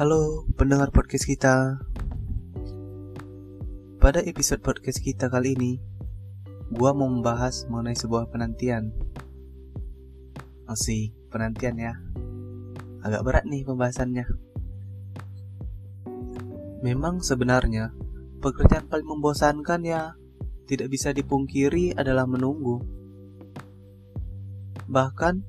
Halo pendengar podcast kita. Pada episode podcast kita kali ini, gua mau membahas mengenai sebuah penantian. Masih penantian ya. Agak berat nih pembahasannya. Memang sebenarnya pekerjaan paling membosankan ya tidak bisa dipungkiri adalah menunggu. Bahkan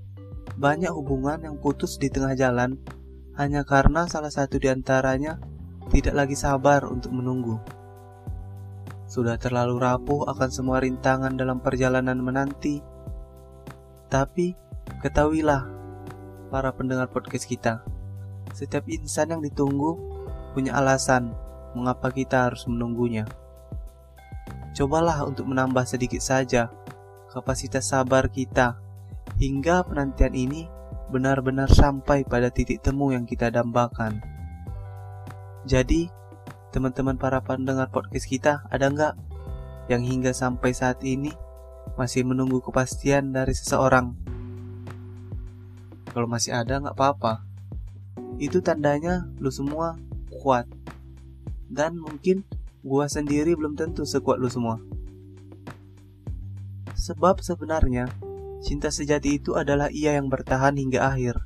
banyak hubungan yang putus di tengah jalan hanya karena salah satu di antaranya tidak lagi sabar untuk menunggu. Sudah terlalu rapuh akan semua rintangan dalam perjalanan menanti. Tapi, ketahuilah, para pendengar podcast kita, setiap insan yang ditunggu punya alasan mengapa kita harus menunggunya. Cobalah untuk menambah sedikit saja kapasitas sabar kita hingga penantian ini benar-benar sampai pada titik temu yang kita dambakan. Jadi, teman-teman para pendengar podcast kita, ada nggak yang hingga sampai saat ini masih menunggu kepastian dari seseorang? Kalau masih ada, nggak apa-apa. Itu tandanya lu semua kuat. Dan mungkin gua sendiri belum tentu sekuat lu semua. Sebab sebenarnya Cinta sejati itu adalah ia yang bertahan hingga akhir.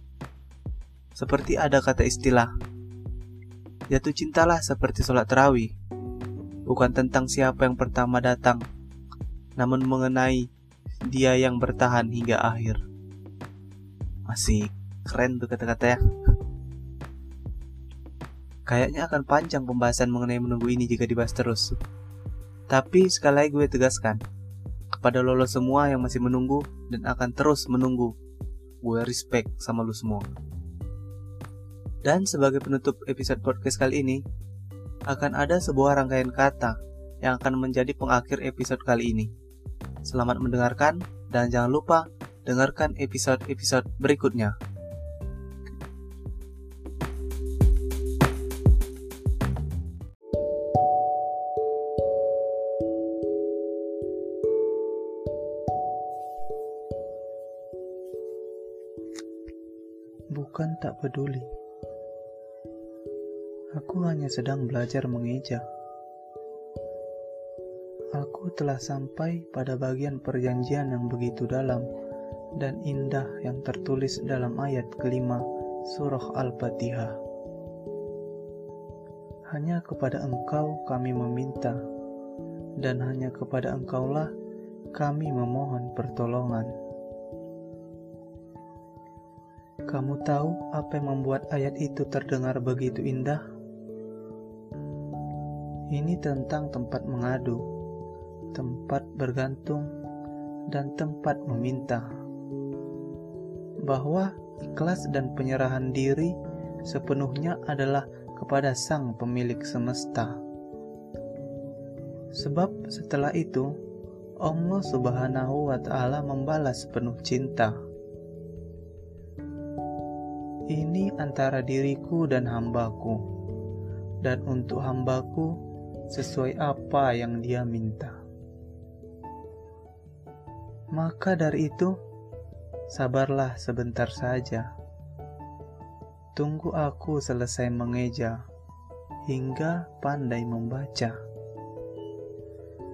Seperti ada kata istilah, jatuh cintalah seperti sholat terawih, bukan tentang siapa yang pertama datang, namun mengenai dia yang bertahan hingga akhir. Masih keren tuh kata-kata ya. Kayaknya akan panjang pembahasan mengenai menunggu ini jika dibahas terus. Tapi sekali lagi gue tegaskan, kepada lo, lo semua yang masih menunggu dan akan terus menunggu. Gue respect sama lo semua. Dan sebagai penutup episode podcast kali ini, akan ada sebuah rangkaian kata yang akan menjadi pengakhir episode kali ini. Selamat mendengarkan dan jangan lupa dengarkan episode-episode berikutnya. Bukan tak peduli. Aku hanya sedang belajar mengeja. Aku telah sampai pada bagian perjanjian yang begitu dalam dan indah yang tertulis dalam ayat kelima surah Al-Fatihah. Hanya kepada engkau kami meminta, dan hanya kepada engkaulah kami memohon pertolongan. Kamu tahu apa yang membuat ayat itu terdengar begitu indah? Ini tentang tempat mengadu, tempat bergantung, dan tempat meminta. Bahwa ikhlas dan penyerahan diri sepenuhnya adalah kepada Sang Pemilik semesta. Sebab setelah itu, Allah Subhanahu wa Ta'ala membalas penuh cinta ini antara diriku dan hambaku, dan untuk hambaku sesuai apa yang dia minta. Maka dari itu, sabarlah sebentar saja. Tunggu aku selesai mengeja hingga pandai membaca.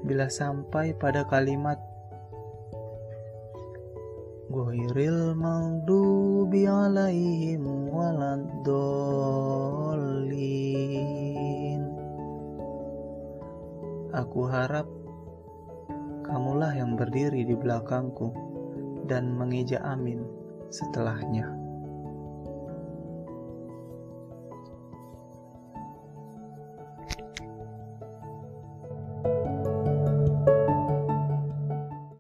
Bila sampai pada kalimat Maghdubi alaihim waladdallin Aku harap kamulah yang berdiri di belakangku dan mengeja amin setelahnya.